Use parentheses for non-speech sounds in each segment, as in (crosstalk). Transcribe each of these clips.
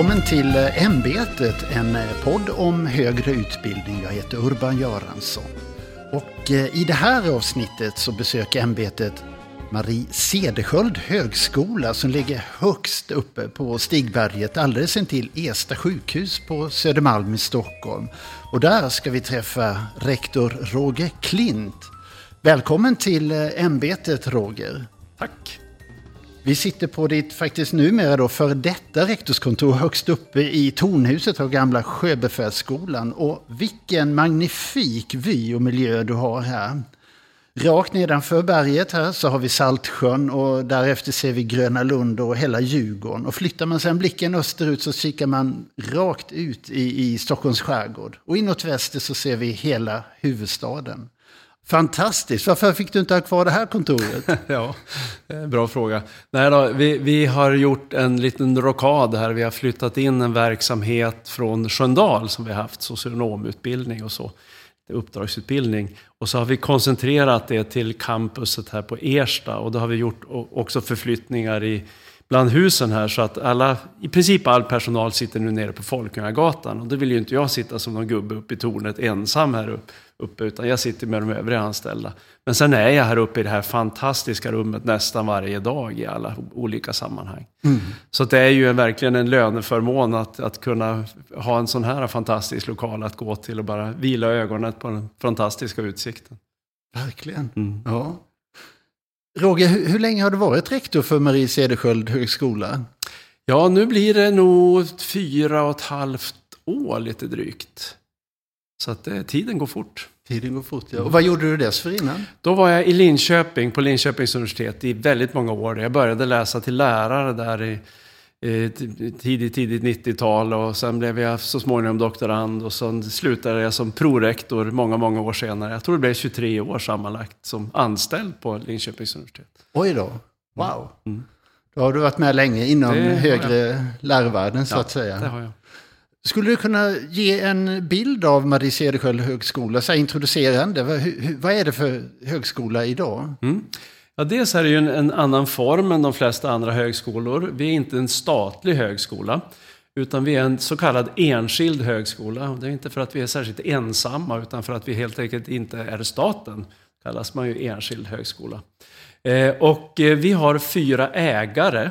Välkommen till eh, Ämbetet, en eh, podd om högre utbildning. Jag heter Urban Göransson. Och eh, i det här avsnittet så besöker Ämbetet Marie Cederschiöld högskola som ligger högst uppe på Stigberget alldeles intill Ersta sjukhus på Södermalm i Stockholm. Och där ska vi träffa rektor Roger Klint. Välkommen till ämbetet Roger. Tack. Vi sitter på ditt faktiskt numera då för detta rektorskontor högst uppe i tornhuset av gamla sjöbefälsskolan. Och vilken magnifik vy och miljö du har här. Rakt nedanför berget här så har vi Saltsjön och därefter ser vi Gröna Lund och hela Djurgården. Och flyttar man sedan blicken österut så kikar man rakt ut i, i Stockholms skärgård. Och inåt väster så ser vi hela huvudstaden. Fantastiskt! Varför fick du inte ha kvar det här kontoret? (laughs) ja, eh, bra fråga. Nej då, vi, vi har gjort en liten rockad här. Vi har flyttat in en verksamhet från Sköndal som vi har haft, socionomutbildning och så uppdragsutbildning. Och så har vi koncentrerat det till campuset här på Ersta och då har vi gjort också förflyttningar i bland husen här så att alla, i princip all personal sitter nu nere på Folkungagatan och då vill ju inte jag sitta som någon gubbe uppe i tornet ensam här uppe utan jag sitter med de övriga anställda. Men sen är jag här uppe i det här fantastiska rummet nästan varje dag i alla olika sammanhang. Mm. Så det är ju verkligen en löneförmån att, att kunna ha en sån här fantastisk lokal att gå till och bara vila ögonen på den fantastiska utsikten. Verkligen. Mm. Ja. Roger, hur, hur, länge har du varit rektor för Marie Cederschiöld högskola? Ja, nu blir det nog fyra och ett halvt år lite drygt. Så att eh, tiden går fort. Tiden går fort, ja. Och vad gjorde du dessförinnan? Då var jag i Linköping, på Linköpings universitet, i väldigt många år. Jag började läsa till lärare där i tidigt, tidigt 90-tal och sen blev jag så småningom doktorand och sen slutade jag som prorektor många, många år senare. Jag tror det blev 23 år sammanlagt som anställd på Linköpings universitet. Oj då, wow. Mm. Då har du varit med länge inom högre lärovärlden så ja, att säga. det har jag. Skulle du kunna ge en bild av Marie Cederschiöld högskola, så introducerande? Vad, vad är det för högskola idag? Mm. Ja, dels är det ju en, en, annan form än de flesta andra högskolor. Vi är inte en statlig högskola, utan vi är en så kallad enskild högskola. Det är inte för att vi är särskilt ensamma, utan för att vi helt enkelt inte är staten. kallas man ju enskild högskola. Eh, och eh, vi har fyra ägare.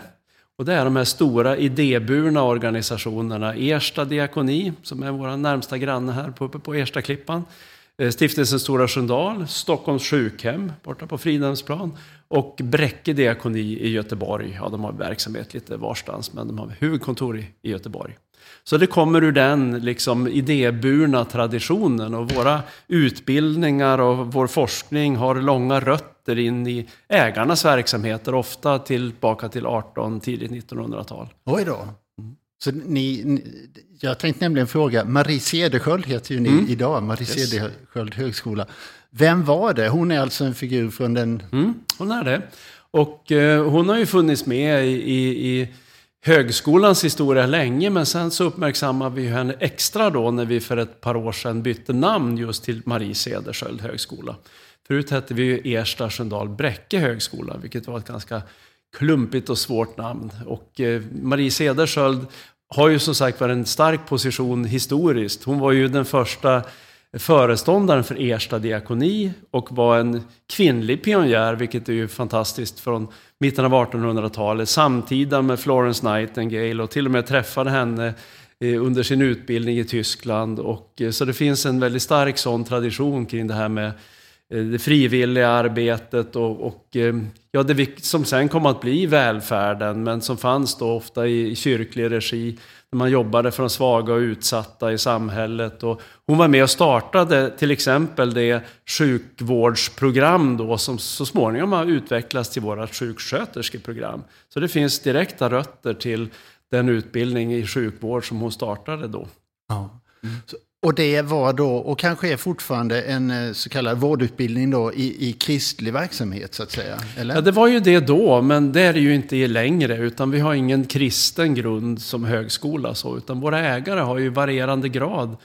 Och det är de här stora idéburna organisationerna. Ersta diakoni, som är vår närmsta granne här på, uppe på Erstaklippan. Eh, Stiftelsen Stora Sköndal, Stockholms sjukhem borta på Fridhemsplan och Bräcke diakoni i Göteborg. Ja, de har verksamhet lite varstans, men de har huvudkontor i Göteborg. Så det kommer ur den liksom, idéburna traditionen och våra utbildningar och vår forskning har långa rötter in i ägarnas verksamheter, ofta tillbaka till 18, tidigt 1900-tal. Oj då. Så ni, jag tänkte nämligen fråga, Marie Cederschiöld heter ju ni mm. idag, Marie yes. Cederschiöld högskola. Vem var det? Hon är alltså en figur från den... Mm, hon är det. Och eh, hon har ju funnits med i, i, i, högskolans historia länge, men sen så uppmärksammade vi henne extra då när vi för ett par år sedan bytte namn just till Marie Cederschiöld högskola. Förut hette vi ju Ersta Sköndal Bräcke högskola, vilket var ett ganska klumpigt och svårt namn. Och eh, Marie Cederschiöld har ju som sagt varit en stark position historiskt. Hon var ju den första föreståndaren för Ersta diakoni och var en kvinnlig pionjär, vilket är ju fantastiskt, från mitten av 1800-talet, samtida med Florence Nightingale och till och med träffade henne eh, under sin utbildning i Tyskland. Och, eh, så det finns en väldigt stark sån tradition kring det här med eh, det frivilliga arbetet och, och ja, det som sen kom att bli välfärden, men som fanns då ofta i kyrklig regi. När man jobbade för de svaga och utsatta i samhället. Och hon var med och startade till exempel det sjukvårdsprogram då som så småningom har utvecklats till vårt sjuksköterskeprogram. Så det finns direkta rötter till den utbildning i sjukvård som hon startade då. Ja. Mm. Och det var då, och kanske är fortfarande, en eh, så kallad vårdutbildning då i, i kristlig verksamhet så att säga? Eller? Ja, det var ju det då, men det är det ju inte längre. Utan vi har ingen kristen grund som högskola, så, utan våra ägare har ju varierande grad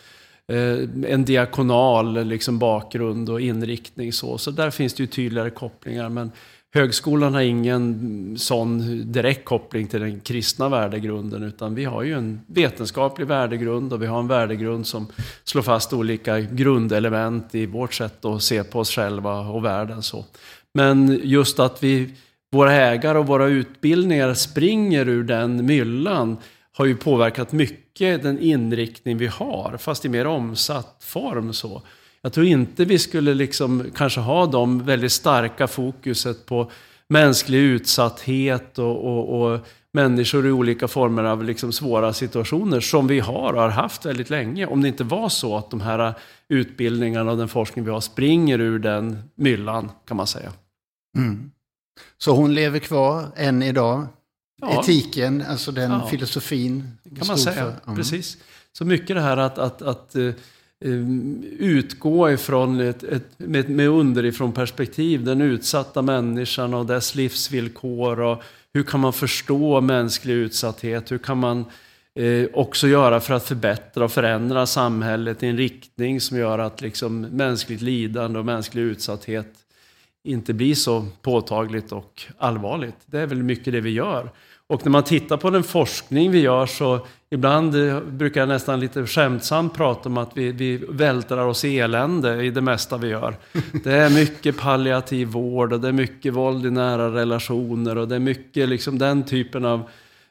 eh, en diakonal liksom, bakgrund och inriktning. Så, så där finns det ju tydligare kopplingar. Men högskolan har ingen sån direkt koppling till den kristna värdegrunden, utan vi har ju en vetenskaplig värdegrund och vi har en värdegrund som slår fast olika grundelement i vårt sätt att se på oss själva och världen. Så. Men just att vi, våra ägare och våra utbildningar springer ur den myllan har ju påverkat mycket den inriktning vi har, fast i mer omsatt form. så. Jag tror inte vi skulle liksom kanske ha de väldigt starka fokuset på mänsklig utsatthet och, och, och människor i olika former av liksom svåra situationer som vi har och har haft väldigt länge. Om det inte var så att de här utbildningarna och den forskning vi har springer ur den myllan, kan man säga. Mm. Så hon lever kvar än idag? Ja. Etiken, alltså den ja. filosofin? kan man säga, mm. precis. Så mycket det här att, att, att uh, Eh, utgå ifrån ett, ett, med, med underifrån perspektiv, den utsatta människan och dess livsvillkor och hur kan man förstå mänsklig utsatthet? Hur kan man eh, också göra för att förbättra och förändra samhället i en riktning som gör att liksom, mänskligt lidande och mänsklig utsatthet inte blir så påtagligt och allvarligt. Det är väl mycket det vi gör. Och när man tittar på den forskning vi gör så ibland eh, brukar jag nästan lite skämtsamt prata om att vi, vi vältrar oss i elände i det mesta vi gör. Det är mycket palliativ vård och det är mycket våld i nära relationer och det är mycket liksom den typen av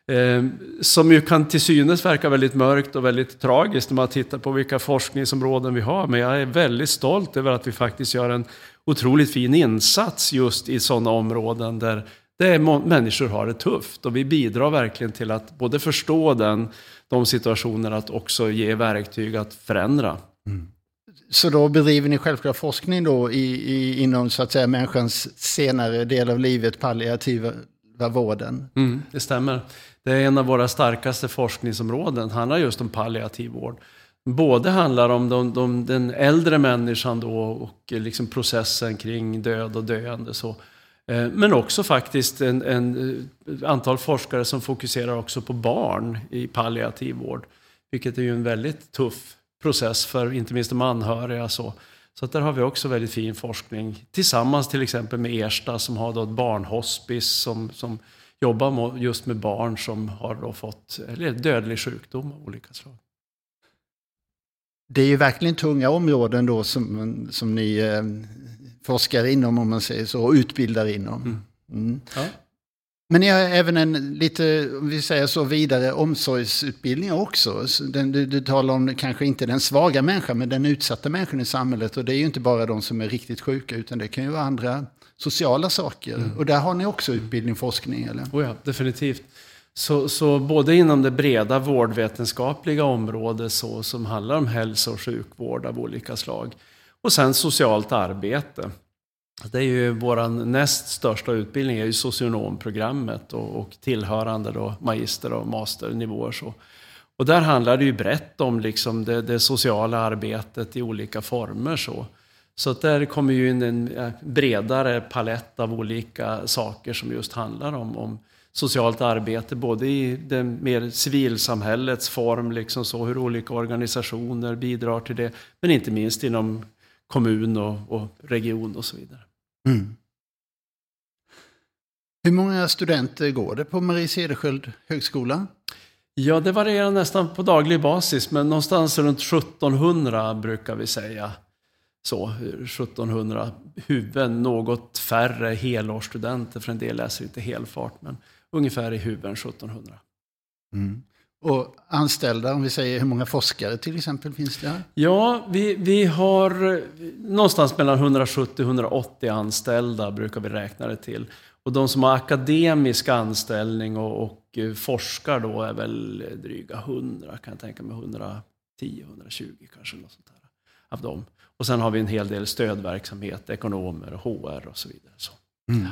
eh, som ju kan till synes verka väldigt mörkt och väldigt tragiskt när man tittar på vilka forskningsområden vi har. Men jag är väldigt stolt över att vi faktiskt gör en otroligt fin insats just i sådana områden där det är människor har det tufft och vi bidrar verkligen till att både förstå den, de situationerna, att också ge verktyg att förändra. Mm. Så då bedriver ni självklart forskning då i, i, inom så att säga människans senare del av livet, palliativa vården? Mm, det stämmer. Det är en av våra starkaste forskningsområden, det handlar just om palliativ vård. Både handlar om de, de, den äldre människan då och liksom processen kring död och döende. Så. Eh, men också faktiskt en, en, eh, antal forskare som fokuserar också på barn i palliativ vård. Vilket är ju en väldigt tuff process för inte minst de anhöriga. Så, så att där har vi också väldigt fin forskning. Tillsammans till exempel med Ersta som har då ett barnhospice som, som jobbar just med barn som har då fått eller dödlig sjukdom av olika slag. Det är ju verkligen tunga områden då som, som ni eh, forskar inom, om man säger så, och utbildar inom. Mm. Mm. Ja. Men ni har även en lite, om vi säger så, vidare omsorgsutbildning också. Den, du, du talar om kanske inte den svaga människan, men den utsatta människan i samhället. Och det är ju inte bara de som är riktigt sjuka, utan det kan ju vara andra sociala saker. Mm. Och där har ni också utbildning, forskning, eller? Oh ja, definitivt. Så, så både inom det breda vårdvetenskapliga området så, som handlar om hälso och sjukvård av olika slag. Och sen socialt arbete. Det är ju vår näst största utbildning, är ju socionomprogrammet och, och tillhörande då magister och masternivåer. Så. Och där handlar det ju brett om liksom det, det sociala arbetet i olika former. Så, så att där kommer ju in en eh, bredare palett av olika saker som just handlar om, om socialt arbete, både i det mer civilsamhällets form, liksom så, hur olika organisationer bidrar till det, men inte minst inom kommun och, och region och så vidare. Mm. Hur många studenter går det på Marie Cederschiöld högskola? Ja, det varierar nästan på daglig basis, men någonstans runt 1700 brukar vi säga. Så, 1700 huvuden, något färre helårsstudenter, för en del läser inte helfart, men ungefär i huvuden 1700. Mm. Och anställda, om vi säger hur många forskare till exempel finns det här? Ja, vi, vi har någonstans mellan 170-180 anställda brukar vi räkna det till. Och de som har akademisk anställning och, och eh, forskar då är väl dryga 100, kan jag tänka mig, 110-120 kanske. Något sånt där, av dem. Och sen har vi en hel del stödverksamhet, ekonomer, HR och så vidare. Så. Mm.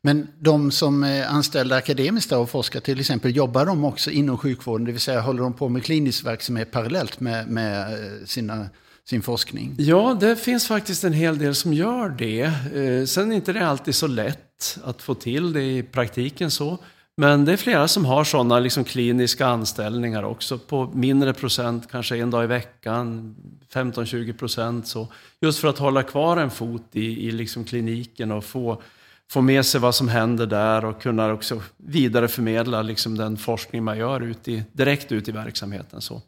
Men de som är anställda akademiskt och forskar till exempel, jobbar de också inom sjukvården? Det vill säga håller de på med klinisk verksamhet parallellt med, med eh, sina, sin forskning? Ja, det finns faktiskt en hel del som gör det. Eh, sen är inte det alltid så lätt att få till det i praktiken så. Men det är flera som har sådana liksom kliniska anställningar också på mindre procent, kanske en dag i veckan, 15-20 procent. Just för att hålla kvar en fot i, i liksom kliniken och få få med sig vad som händer där och kunna också vidareförmedla liksom den forskning man gör ut i, direkt ut i verksamheten. Så.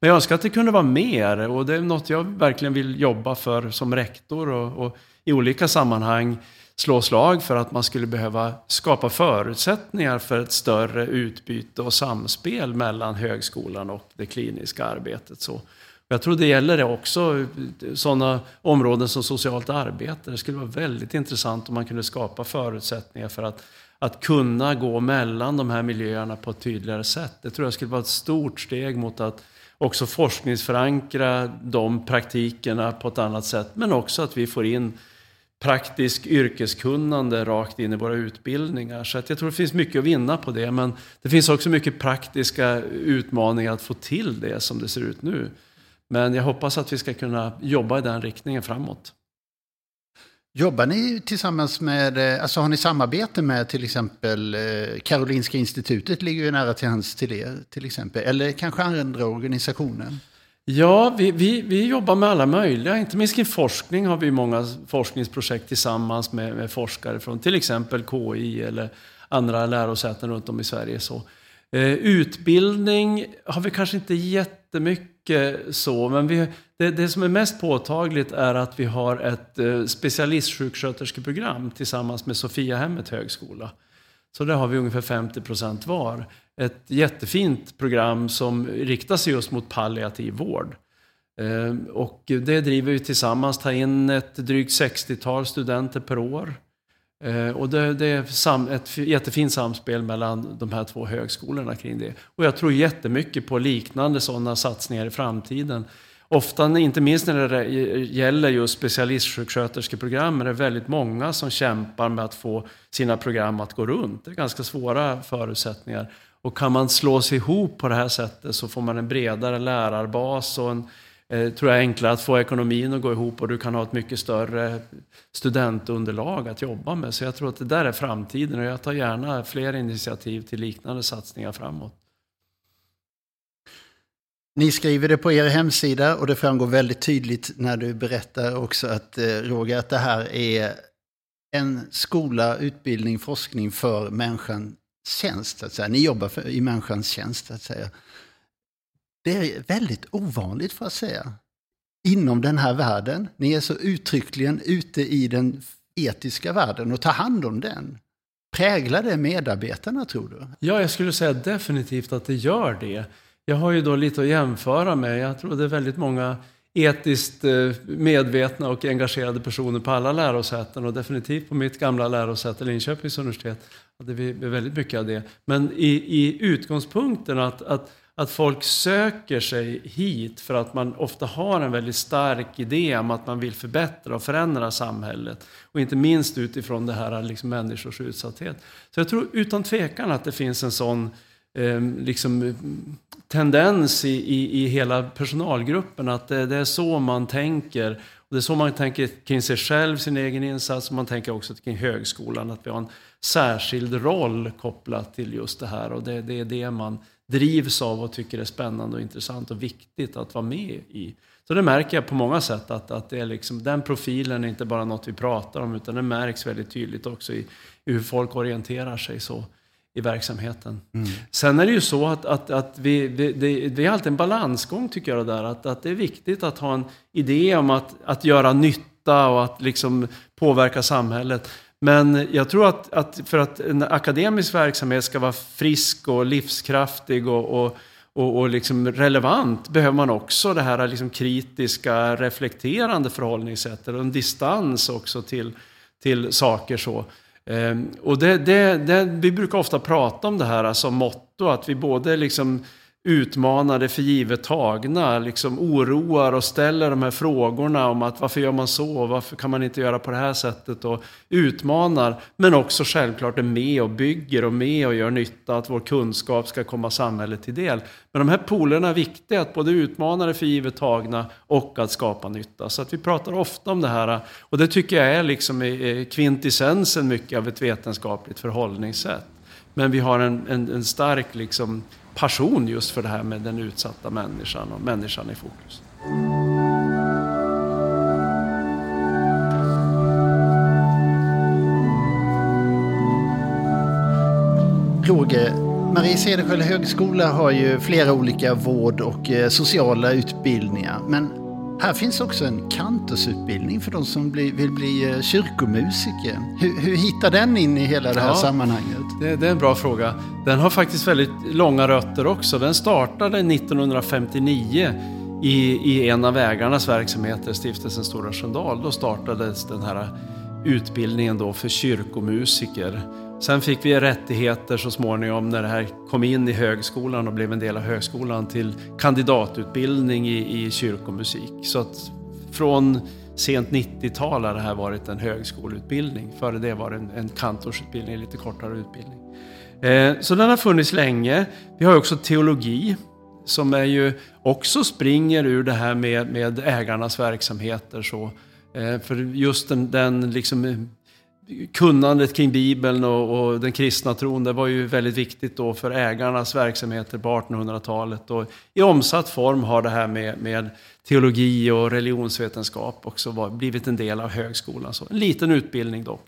Men jag önskar att det kunde vara mer och det är något jag verkligen vill jobba för som rektor och, och i olika sammanhang slå slag för att man skulle behöva skapa förutsättningar för ett större utbyte och samspel mellan högskolan och det kliniska arbetet. Så jag tror det gäller också sådana områden som socialt arbete. Det skulle vara väldigt intressant om man kunde skapa förutsättningar för att, att kunna gå mellan de här miljöerna på ett tydligare sätt. Det tror jag skulle vara ett stort steg mot att också forskningsförankra de praktikerna på ett annat sätt. Men också att vi får in praktisk yrkeskunnande rakt in i våra utbildningar. Så att jag tror det finns mycket att vinna på det. Men det finns också mycket praktiska utmaningar att få till det som det ser ut nu. Men jag hoppas att vi ska kunna jobba i den riktningen framåt. Jobbar ni tillsammans med, alltså har ni samarbete med till exempel eh, Karolinska institutet ligger ju nära till hands till er till exempel, eller kanske andra organisationer? Ja, vi, vi, vi jobbar med alla möjliga, inte minst kring forskning har vi många forskningsprojekt tillsammans med, med forskare från till exempel KI eller andra lärosäten runt om i Sverige. Så. Eh, utbildning har vi kanske inte jättemycket så, men vi, det, det, som är mest påtagligt är att vi har ett eh, specialistsjuksköterskeprogram tillsammans med Sofiahemmet högskola. Så där har vi ungefär 50 procent var. Ett jättefint program som riktar sig just mot palliativ vård. Eh, och det driver vi tillsammans, tar in ett drygt 60-tal studenter per år. Eh, och det, det är ett jättefint samspel mellan de här två högskolorna kring det. Och jag tror jättemycket på liknande sådana satsningar i framtiden. Ofta, inte minst när det gäller just specialistsjuksköterskeprogram, är det väldigt många som kämpar med att få sina program att gå runt. Det är ganska svåra förutsättningar. Och kan man slå sig ihop på det här sättet så får man en bredare lärarbas och en, eh, Eh, tror jag, är enklare att få ekonomin att gå ihop och du kan ha ett mycket större studentunderlag att jobba med. Så jag tror att det där är framtiden och jag tar gärna fler initiativ till liknande satsningar framåt. Ni skriver det på er hemsida och det framgår väldigt tydligt när du berättar också att eh, Roger, att det här är en skola, utbildning, forskning för människan tjänst, så att säga. Ni jobbar för, i människans tjänst, så att säga. Det är väldigt ovanligt, för att säga, inom den här världen. Ni är så uttryckligen ute i den etiska världen och tar hand om den. Präglar det medarbetarna, tror du? Ja, jag skulle säga definitivt att det gör det. Jag har ju då lite att jämföra med. Jag tror det är väldigt många etiskt eh, medvetna och engagerade personer på alla lärosäten och definitivt på mitt gamla lärosäte Linköpings universitet hade vi väldigt mycket av det. Men i, i utgångspunkten att, att, att folk söker sig hit för att man ofta har en väldigt stark idé om att man vill förbättra och förändra samhället. Och inte minst utifrån det här liksom människors utsatthet. Så jag tror utan tvekan att det finns en sån eh, liksom, tendens i, i, i hela personalgruppen att det, det, är så man tänker. Och det är så man tänker kring sig själv, sin egen insats, och man tänker också kring högskolan, att vi har en särskild roll kopplat till just det här. Och det, det är det man drivs av och tycker är spännande och intressant och viktigt att vara med i. Så det märker jag på många sätt att, att det är liksom, den profilen är inte bara något vi pratar om utan det märks väldigt tydligt också i, i hur folk orienterar sig. så i verksamheten. Mm. Sen är det ju så att, att, att vi, vi, det, det, är alltid en balansgång tycker jag det där. Att, att det är viktigt att ha en idé om att, att göra nytta och att liksom påverka samhället. Men jag tror att, att för att en akademisk verksamhet ska vara frisk och livskraftig och, och och, och liksom relevant behöver man också det här liksom kritiska, reflekterande förhållningssättet och en distans också till, till saker. så. Ehm, och det, det, det, vi brukar ofta prata om det här som motto, att vi både liksom utmanade för givet tagna, liksom oroar och ställer de här frågorna om att varför gör man så, varför kan man inte göra på det här sättet och utmanar, men också självklart är med och bygger och med och gör nytta, att vår kunskap ska komma samhället till del. Men de här polerna är viktiga, att både utmana det för givet tagna och att skapa nytta. Så att vi pratar ofta om det här och det tycker jag är liksom kvintessensen mycket av ett vetenskapligt förhållningssätt. Men vi har en, en, en stark liksom, passion just för det här med den utsatta människan och människan i fokus. Roger, Marie Cederschiöld högskola har ju flera olika vård och eh, sociala utbildningar. Men här finns också en kantorsutbildning för de som vill bli eh, kyrkomusiker. Hur, hur hittar den in i hela det här ja, sammanhanget? Det, det, är en bra fråga. Den har faktiskt väldigt långa rötter också. Den startade 1959 i, i en av ägarnas verksamheter, Stiftelsen Stora Sköndal. Då startades den här utbildningen då för kyrkomusiker. Sen fick vi rättigheter så småningom när det här kom in i högskolan och blev en del av högskolan till kandidatutbildning i, i kyrkomusik. Så att från sent 90-tal har det här varit en högskoleutbildning. Före det var det en, en kantorsutbildning, lite kortare utbildning. Eh, så den har funnits länge. Vi har också teologi som är ju också springer ur det här med, med ägarnas verksamheter. Så, eh, för just den, den liksom kunnandet kring Bibeln och, och, den kristna tron, det var ju väldigt viktigt då för ägarnas verksamheter på 1800-talet. Och I omsatt form har det här med, med teologi och religionsvetenskap också var, blivit en del av högskolan. Så en liten utbildning dock.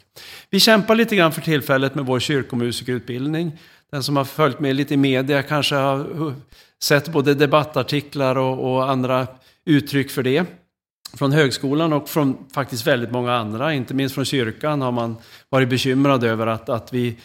Vi kämpar lite grann för tillfället med vår kyrkomusikerutbildning. Den som har följt med lite i media kanske har sett både debattartiklar och, och andra uttryck för det från högskolan och från faktiskt väldigt många andra, inte minst från kyrkan, har man varit bekymrad över att, att vi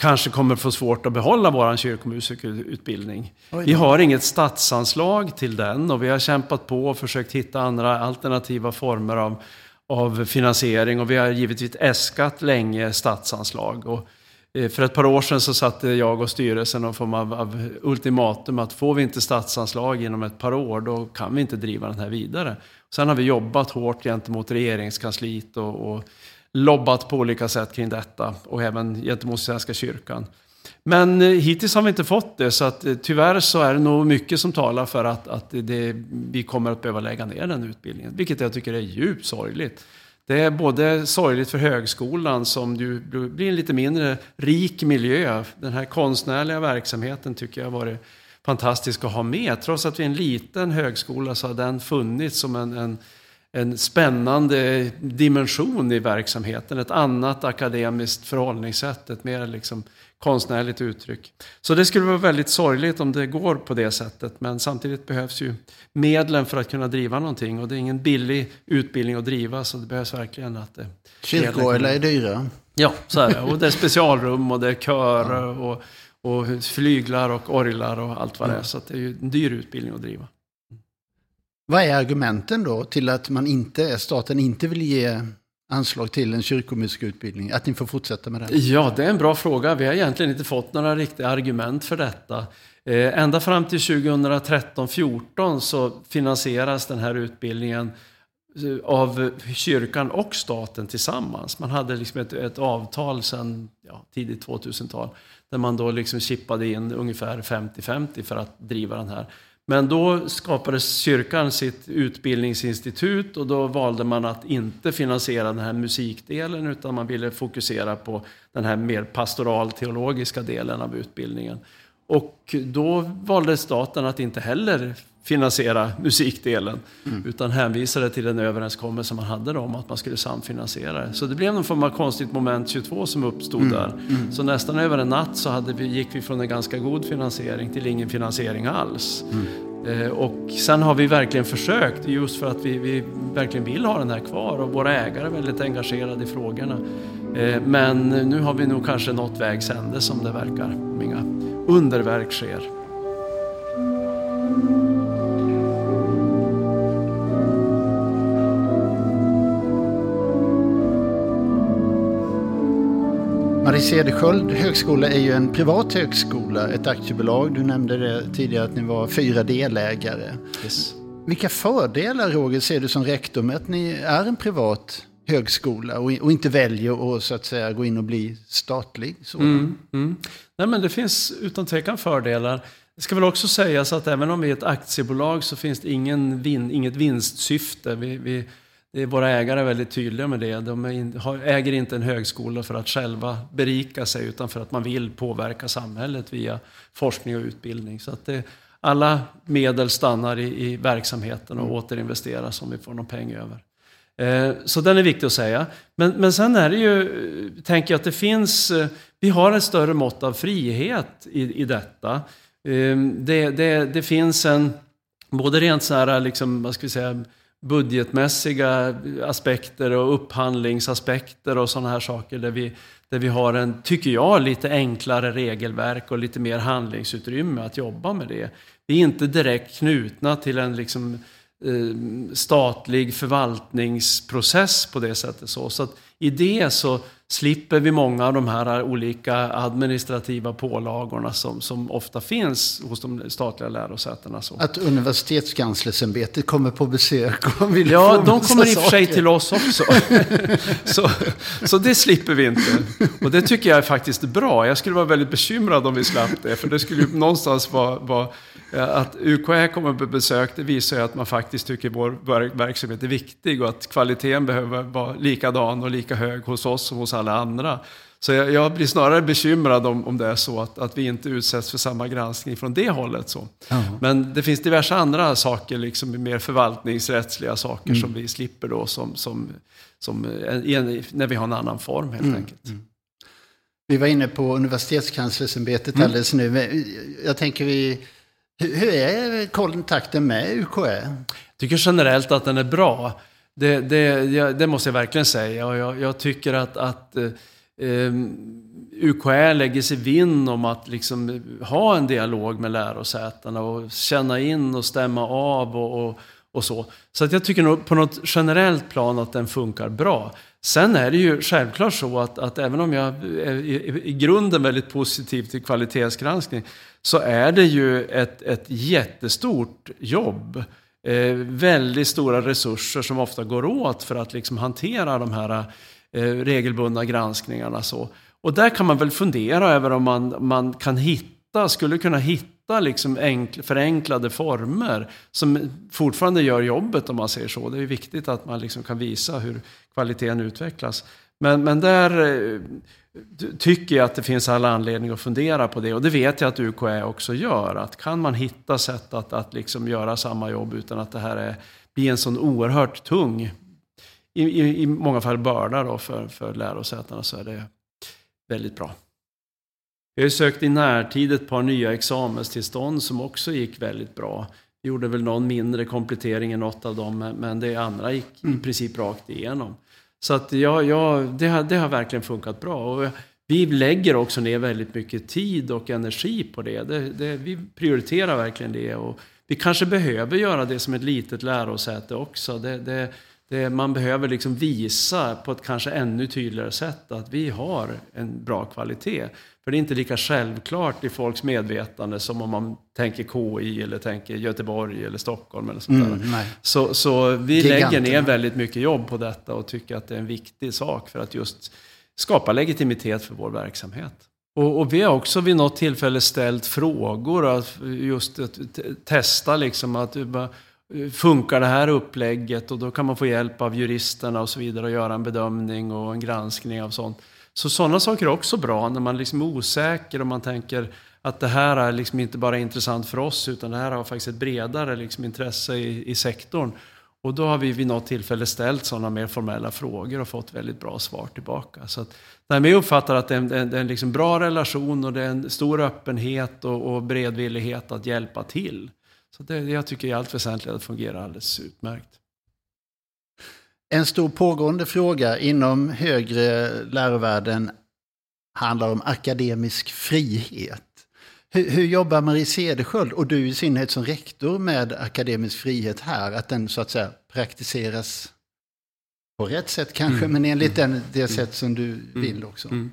kanske kommer få svårt att behålla vår kyrkomusikerutbildning. Vi har inget statsanslag till den och vi har kämpat på och försökt hitta andra alternativa former av, av finansiering och vi har givetvis äskat länge statsanslag. Och Eh, för ett par år sedan så satte jag och styrelsen någon form av, av ultimatum att får vi inte statsanslag inom ett par år då kan vi inte driva den här vidare. Sen har vi jobbat hårt gentemot regeringskansliet och, och lobbat på olika sätt kring detta och även gentemot Svenska kyrkan. Men eh, hittills har vi inte fått det, så att, eh, tyvärr så är det nog mycket som talar för att, att det, vi kommer att behöva lägga ner den utbildningen, vilket jag tycker är djupt sorgligt. Det är både sorgligt för högskolan som ju blir en lite mindre rik miljö. Den här konstnärliga verksamheten tycker jag har varit fantastisk att ha med. Trots att vi är en liten högskola så har den funnits som en, en, en spännande dimension i verksamheten. Ett annat akademiskt förhållningssätt, ett mer liksom konstnärligt uttryck. Så det skulle vara väldigt sorgligt om det går på det sättet. Men samtidigt behövs ju medlen för att kunna driva någonting. Och det är ingen billig utbildning att driva, så det behövs verkligen att det... Kyrkoorglar är dyra. Ja, så är det. (laughs) Och det är specialrum och det är körer och och flyglar och orglar och allt vad det är. Så det är ju en dyr utbildning att driva. Vad är argumenten då till att man inte, staten inte vill ge anslag till en kyrkomusikerutbildning? Att ni får fortsätta med det? Ja, det är en bra fråga. Vi har egentligen inte fått några riktiga argument för detta. Eh, ända fram till 2013-14 så finansieras den här utbildningen eh, av kyrkan och staten tillsammans. Man hade liksom ett, ett avtal sedan ja, tidigt 2000-tal där man då liksom chippade in ungefär 50-50 för att driva den här. Men då skapades kyrkan sitt utbildningsinstitut och då valde man att inte finansiera den här musikdelen utan man ville fokusera på den här mer pastoral-teologiska delen av utbildningen. Och då valde staten att inte heller finansiera musikdelen. Mm. Utan hänvisade till den överenskommelse man hade om att man skulle samfinansiera det. Så det blev någon form av konstigt moment 22 som uppstod mm. där. Mm. Så nästan över en natt så hade vi, gick vi från en ganska god finansiering till ingen finansiering alls. Eh, och sen har vi verkligen försökt, just för att vi, vi, verkligen vill ha den här kvar och våra ägare är väldigt engagerade i frågorna. Eh, men nu har vi nog kanske nått vägs ände som det verkar, inga underverk sker. Marie Cederschiöld högskola är ju en privat högskola, ett aktiebolag. Du nämnde det tidigare att ni var fyra delägare. Yes. Vilka fördelar, Roger, ser du som rektor med att ni är en privat högskola och, inte väljer att så att säga gå in och bli statlig? Mm, mm. Nej, men det finns utan tvekan fördelar. Det ska väl också sägas att även om vi är ett aktiebolag så finns det ingen vin, inget vinstsyfte. Vi, vi det är våra ägare är väldigt tydliga med det. De äger inte en högskola för att själva berika sig utan för att man vill påverka samhället via forskning och utbildning. Så att det, alla medel stannar i, i verksamheten och mm. återinvesteras om vi får någon peng över. Eh, så den är viktig att säga. Men, men sen är det ju, tänker jag att det finns, vi har ett större mått av frihet i, i detta. Det, det, det finns en, både rent så här, liksom, vad ska vi säga, budgetmässiga aspekter och upphandlingsaspekter och sådana här saker där vi, där vi har en, tycker jag, lite enklare regelverk och lite mer handlingsutrymme att jobba med det. Vi är inte direkt knutna till en liksom, eh, statlig förvaltningsprocess på det sättet. Så, så att i det så slipper vi många av de här olika administrativa pålagorna som, som ofta finns hos de statliga lärosätena. Så. Att universitetskanslersämbetet kommer på besök och vill Ja, de kommer i och för sig till oss också. (laughs) så, så det slipper vi inte. Och det tycker jag är faktiskt bra. Jag skulle vara väldigt bekymrad om vi slapp det, för det skulle ju någonstans vara, vara att UKÄ kommer på besök, det visar ju att man faktiskt tycker vår verksamhet är viktig och att kvaliteten behöver vara likadan och lika hög hos oss som hos alla andra. Så jag, jag blir snarare bekymrad om, om det är så att, att vi inte utsätts för samma granskning från det hållet. Så. Men det finns diverse andra saker, liksom mer förvaltningsrättsliga saker mm. som vi slipper då som, som, som en, när vi har en annan form helt mm. enkelt. Mm. Vi var inne på universitetskanslersämbetet mm. alldeles nu. Jag tänker vi hur är kontakten med UKÄ? Jag tycker generellt att den är bra. Det, det, det måste jag verkligen säga. Jag, jag tycker att, att eh, ehm, UKÄ lägger sig vinn om att liksom ha en dialog med lärosätena och känna in och stämma av och, och, och så. Så att jag tycker nog på något generellt plan att den funkar bra. Sen är det ju självklart så att, att även om jag är i, i grunden väldigt positiv till kvalitetsgranskning så är det ju ett, ett jättestort jobb. Eh, väldigt stora resurser som ofta går åt för att liksom hantera de här eh, regelbundna granskningarna. Så. Och där kan man väl fundera över om man, man kan hitta, skulle kunna hitta liksom enkl, förenklade former som fortfarande gör jobbet om man säger så. Det är viktigt att man liksom kan visa hur kvaliteten utvecklas. Men, men där eh, tycker jag att det finns all anledning att fundera på det. Och det vet jag att UKÄ också gör. Att kan man hitta sätt att, att liksom göra samma jobb utan att det här är, blir en sån oerhört tung, i, i, i många fall börda då för, för lärosätena, så är det väldigt bra. Vi har sökt i närtid ett par nya examenstillstånd som också gick väldigt bra. Vi gjorde väl någon mindre komplettering i något av dem, men det andra gick i princip rakt igenom. Så att ja, ja, det, har, det har verkligen funkat bra. Och vi lägger också ner väldigt mycket tid och energi på det. det, det vi prioriterar verkligen det. Och vi kanske behöver göra det som ett litet lärosäte också. Det, det, man behöver liksom visa på ett kanske ännu tydligare sätt att vi har en bra kvalitet. För det är inte lika självklart i folks medvetande som om man tänker KI eller tänker Göteborg eller Stockholm eller sånt. Mm, så, så vi Giganterna. lägger ner väldigt mycket jobb på detta och tycker att det är en viktig sak för att just skapa legitimitet för vår verksamhet. Och, och vi har också vid något tillfälle ställt frågor, att just att testa liksom att funkar det här upplägget och då kan man få hjälp av juristerna och så vidare och göra en bedömning och en granskning av sånt. Så sådana saker är också bra när man liksom är osäker och man tänker att det här är liksom inte bara intressant för oss utan det här har faktiskt ett bredare liksom intresse i, i sektorn. Och då har vi vid något tillfälle ställt sådana mer formella frågor och fått väldigt bra svar tillbaka. Så att, där vi uppfattar att det är en, det är en liksom bra relation och det är en stor öppenhet och, och beredvillighet att hjälpa till. Så det, jag tycker i allt väsentligt att det fungerar alldeles utmärkt. En stor pågående fråga inom högre lärovärlden handlar om akademisk frihet. Hur, hur, jobbar Marie Cedersköld och du i synnerhet som rektor med akademisk frihet här? Att den så att säga praktiseras på rätt sätt kanske, mm. men enligt den, det mm. sätt som du mm. vill också. Mm.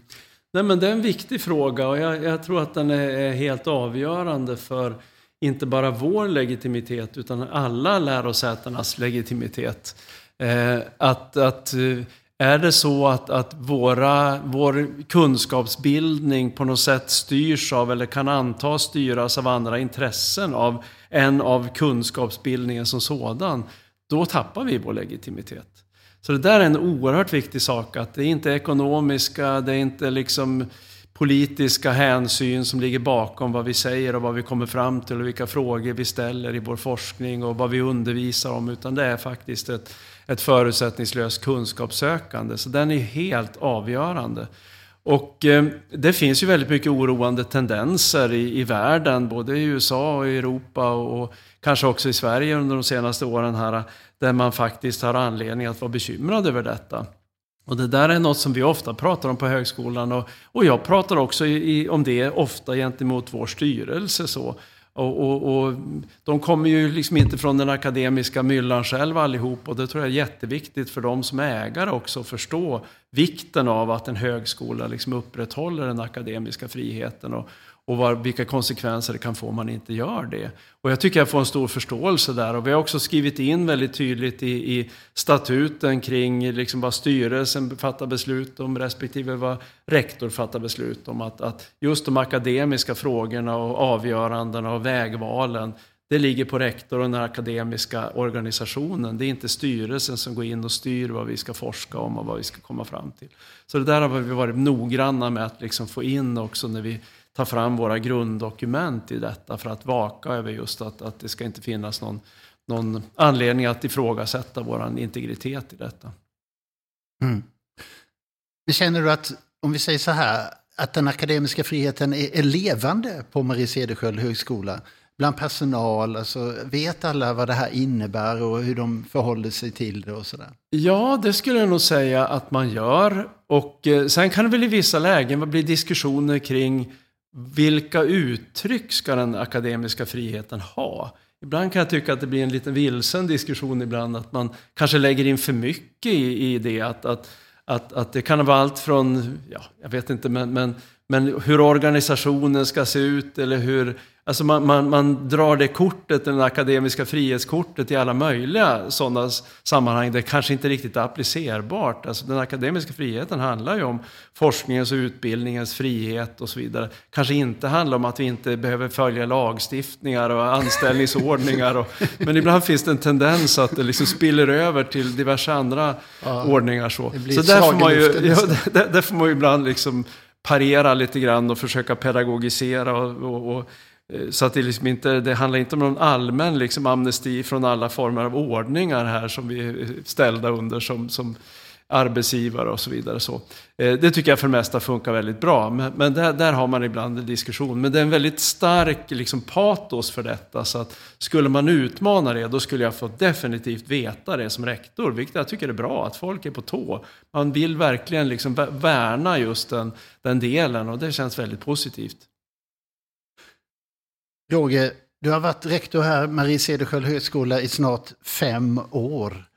Nej, men det är en viktig fråga och jag, jag tror att den är helt avgörande för inte bara vår legitimitet utan alla lärosätenas legitimitet. Eh, att, att eh, är det så att, att våra, vår kunskapsbildning på något sätt styrs av eller kan antas styras av andra intressen av än av kunskapsbildningen som sådan, då tappar vi vår legitimitet. Så det där är en oerhört viktig sak, att det är inte ekonomiska, det är inte liksom politiska hänsyn som ligger bakom vad vi säger och vad vi kommer fram till och vilka frågor vi ställer i vår forskning och vad vi undervisar om. Utan det är faktiskt ett, ett förutsättningslöst kunskapssökande. Så den är helt avgörande. Och eh, det finns ju väldigt mycket oroande tendenser i, i världen, både i USA och i Europa och, och kanske också i Sverige under de senaste åren här, där man faktiskt har anledning att vara bekymrad över detta. Och det där är något som vi ofta pratar om på högskolan och, och jag pratar också i, i, om det ofta gentemot vår styrelse. Så. Och, och, och, de kommer ju liksom inte från den akademiska myllan själv allihop och det tror jag är jätteviktigt för dem som ägare också att förstå vikten av att en högskola liksom upprätthåller den akademiska friheten och, och var, vilka konsekvenser det kan få om man inte gör det. Och jag tycker jag får en stor förståelse där och vi har också skrivit in väldigt tydligt i, i statuten kring liksom vad styrelsen fattar beslut om respektive vad rektor fattar beslut om. Att, att just de akademiska frågorna och avgörandena och vägvalen det ligger på rektor och den akademiska organisationen. Det är inte styrelsen som går in och styr vad vi ska forska om och vad vi ska komma fram till. Så det där har vi varit noggranna med att liksom få in också när vi ta fram våra grunddokument i detta för att vaka över just att, att det ska inte finnas någon, någon anledning att ifrågasätta vår integritet i detta. Mm. Känner du att, om vi säger så här, att den akademiska friheten är, är levande på Marie Cederschiöld högskola? Bland personal, alltså, vet alla vad det här innebär och hur de förhåller sig till det och sådär? Ja, det skulle jag nog säga att man gör. Och eh, sen kan det väl i vissa lägen bli diskussioner kring vilka uttryck ska den akademiska friheten ha? Ibland kan jag tycka att det blir en liten vilsen diskussion ibland, att man kanske lägger in för mycket i, i det. Att, att, att, att det kan vara allt från, ja, jag vet inte, men, men, men hur organisationen ska se ut eller hur Alltså man, man, man, drar det kortet, det akademiska frihetskortet i alla möjliga sådana sammanhang det kanske inte riktigt är applicerbart. Alltså den akademiska friheten handlar ju om forskningens och utbildningens frihet och så vidare. Kanske inte handlar om att vi inte behöver följa lagstiftningar och anställningsordningar. Och, (laughs) men ibland finns det en tendens att det liksom spiller över till diverse andra ja, ordningar. Så, så där, får man ju, (laughs) ja, där, där, får man ju ibland liksom parera lite grann och försöka pedagogisera och, och, och eh, så att det, liksom inte, det handlar inte om någon allmän liksom amnesti från alla former av ordningar här som vi är ställda under som, som arbetsgivare och så vidare. Så, eh, det tycker jag för det mesta funkar väldigt bra, men, men där, där, har man ibland en diskussion. Men det är en väldigt stark liksom, patos för detta, så att skulle man utmana det, då skulle jag få definitivt veta det som rektor, vilket jag tycker är bra, att folk är på tå. Man vill verkligen liksom värna just den, den delen och det känns väldigt positivt. Roger, du har varit rektor här, Marie Cederschiöld högskola, i snart fem år.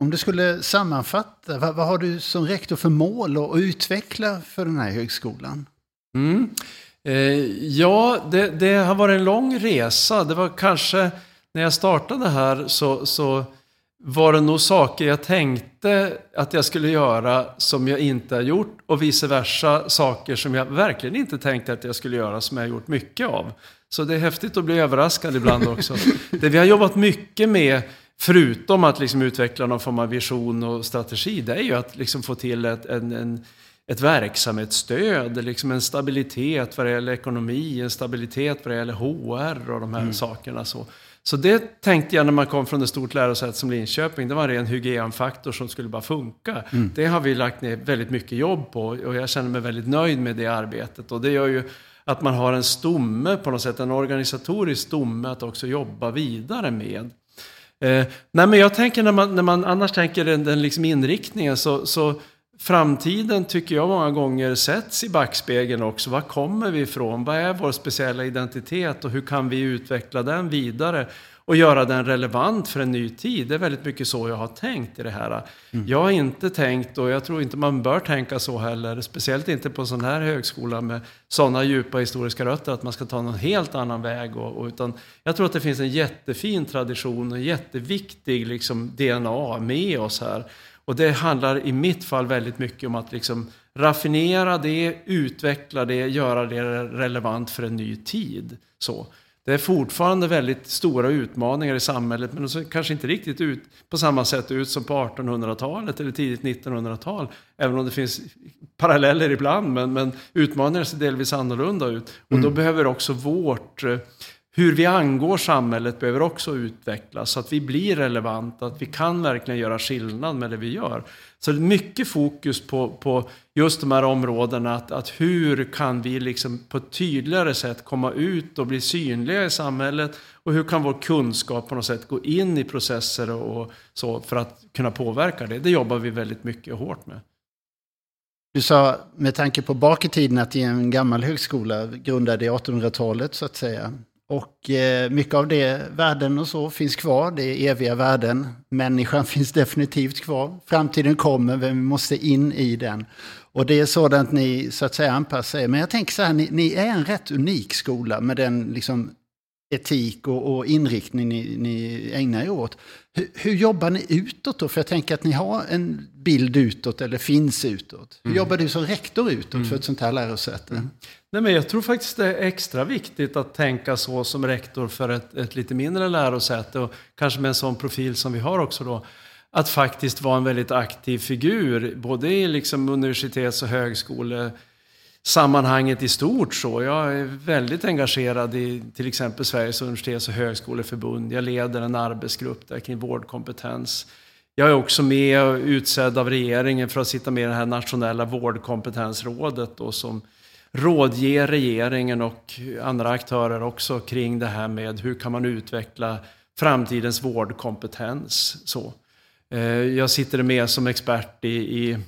Om du skulle sammanfatta, vad, vad, har du som rektor för mål att utveckla för den här högskolan? Mm. Eh, ja, det, det, har varit en lång resa. Det var kanske, när jag startade här så, så var det nog saker jag tänkte att jag skulle göra som jag inte har gjort och vice versa saker som jag verkligen inte tänkte att jag skulle göra som jag har gjort mycket av. Så det är häftigt att bli överraskad ibland också. (laughs) det vi har jobbat mycket med, förutom att liksom utveckla någon form av vision och strategi, det är ju att liksom få till ett, en, en, ett verksamhetsstöd, liksom en stabilitet vad det gäller ekonomi, en stabilitet vad det gäller HR och de här mm. sakerna. Så. Så det tänkte jag när man kom från ett stort lärosäte som Linköping. Det var en ren hygienfaktor som skulle bara funka. Mm. Det har vi lagt ner väldigt mycket jobb på och jag känner mig väldigt nöjd med det arbetet. Och det gör ju att man har en stomme på något sätt, en organisatorisk stomme att också jobba vidare med. Eh, nej men jag tänker när man, när man annars tänker den, den liksom inriktningen så, så framtiden tycker jag många gånger sätts i backspegeln också. Var kommer vi ifrån? Vad är vår speciella identitet och hur kan vi utveckla den vidare? Och göra den relevant för en ny tid. Det är väldigt mycket så jag har tänkt i det här. Mm. Jag har inte tänkt, och jag tror inte man bör tänka så heller, speciellt inte på en sån här högskola med sådana djupa historiska rötter, att man ska ta någon helt annan väg. Och, och, utan jag tror att det finns en jättefin tradition och jätteviktig liksom, DNA med oss här. Och det handlar i mitt fall väldigt mycket om att liksom raffinera det, utveckla det, göra det relevant för en ny tid. Så. Det är fortfarande väldigt stora utmaningar i samhället, men de ser kanske inte riktigt ut på samma sätt ut som på 1800-talet eller tidigt 1900-tal. Även om det finns paralleller ibland, men, men utmaningarna ser delvis annorlunda ut. Och mm. då behöver också vårt eh, hur vi angår samhället behöver också utvecklas så att vi blir relevanta, att vi kan verkligen göra skillnad med det vi gör. Så det är mycket fokus på, på just de här områdena, att, att hur kan vi liksom på ett tydligare sätt komma ut och bli synliga i samhället och hur kan vår kunskap på något sätt gå in i processer och, och så för att kunna påverka det. Det jobbar vi väldigt mycket och hårt med. Du sa med tanke på bak i tiden att det är en gammal högskola grundad i 1800-talet så att säga. Och eh, mycket av det värden och så finns kvar, det är eviga värden. Människan (laughs) finns definitivt kvar. Framtiden kommer, men vi måste in i den. Och det är sådant ni så att säga anpassar er. Men jag tänker så här, ni, ni är en rätt unik skola med den liksom, etik och, och inriktning ni, ni ägnar er åt. Hur, hur, jobbar ni utåt då? För jag tänker att ni har en bild utåt eller finns utåt. Hur mm. jobbar du som rektor utåt mm. för ett sånt här lärosäte? Mm. Nej, men jag tror faktiskt det är extra viktigt att tänka så som rektor för ett, ett lite mindre lärosäte och kanske med en sån profil som vi har också då. Att faktiskt vara en väldigt aktiv figur, både i liksom universitets och sammanhanget i stort. Så. Jag är väldigt engagerad i till exempel Sveriges universitets och högskoleförbund. Jag leder en arbetsgrupp där kring vårdkompetens. Jag är också med och utsedd av regeringen för att sitta med i det här nationella vårdkompetensrådet och som rådger regeringen och andra aktörer också kring det här med hur kan man utveckla framtidens vårdkompetens. Så. Eh, jag sitter med som expert i, i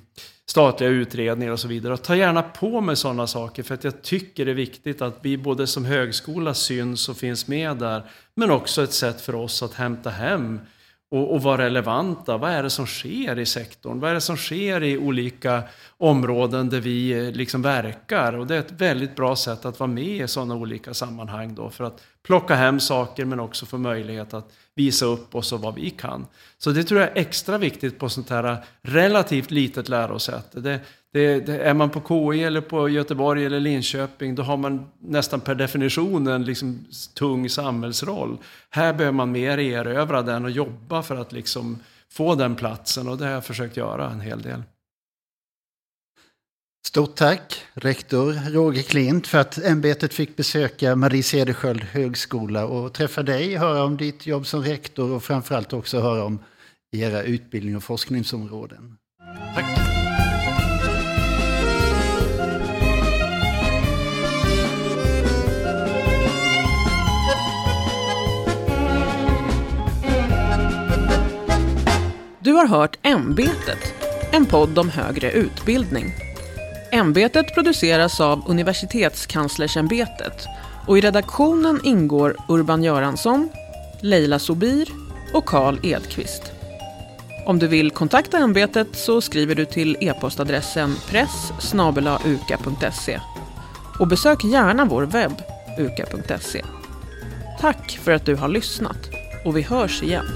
statliga utredningar och så vidare. Och ta gärna på mig sådana saker för att jag tycker det är viktigt att vi både som högskola syns och finns med där. Men också ett sätt för oss att hämta hem och, och vara relevanta. Vad är det som sker i sektorn? Vad är det som sker i olika områden där vi eh, liksom verkar? Och det är ett väldigt bra sätt att vara med i sådana olika sammanhang då för att plocka hem saker men också få möjlighet att visa upp oss och vad vi kan. Så det tror jag är extra viktigt på sånt här relativt litet lärosäte. Det, det, det, är man på KI eller på Göteborg eller Linköping, då har man nästan per definition en liksom tung samhällsroll. Här behöver man mer erövra den och jobba för att liksom få den platsen och det har jag försökt göra en hel del. Stort tack, rektor Roger Klint, för att ämbetet fick besöka Marie Cederschiöld högskola och träffa dig, höra om ditt jobb som rektor och framförallt också höra om era utbildning och forskningsområden. Tack. Du har hört Ämbetet, en podd om högre utbildning. Ämbetet produceras av Universitetskanslersämbetet och i redaktionen ingår Urban Göransson, Leila Sobir och Karl Edqvist. Om du vill kontakta ämbetet så skriver du till e-postadressen press uka.se och besök gärna vår webb uka.se. Tack för att du har lyssnat och vi hörs igen.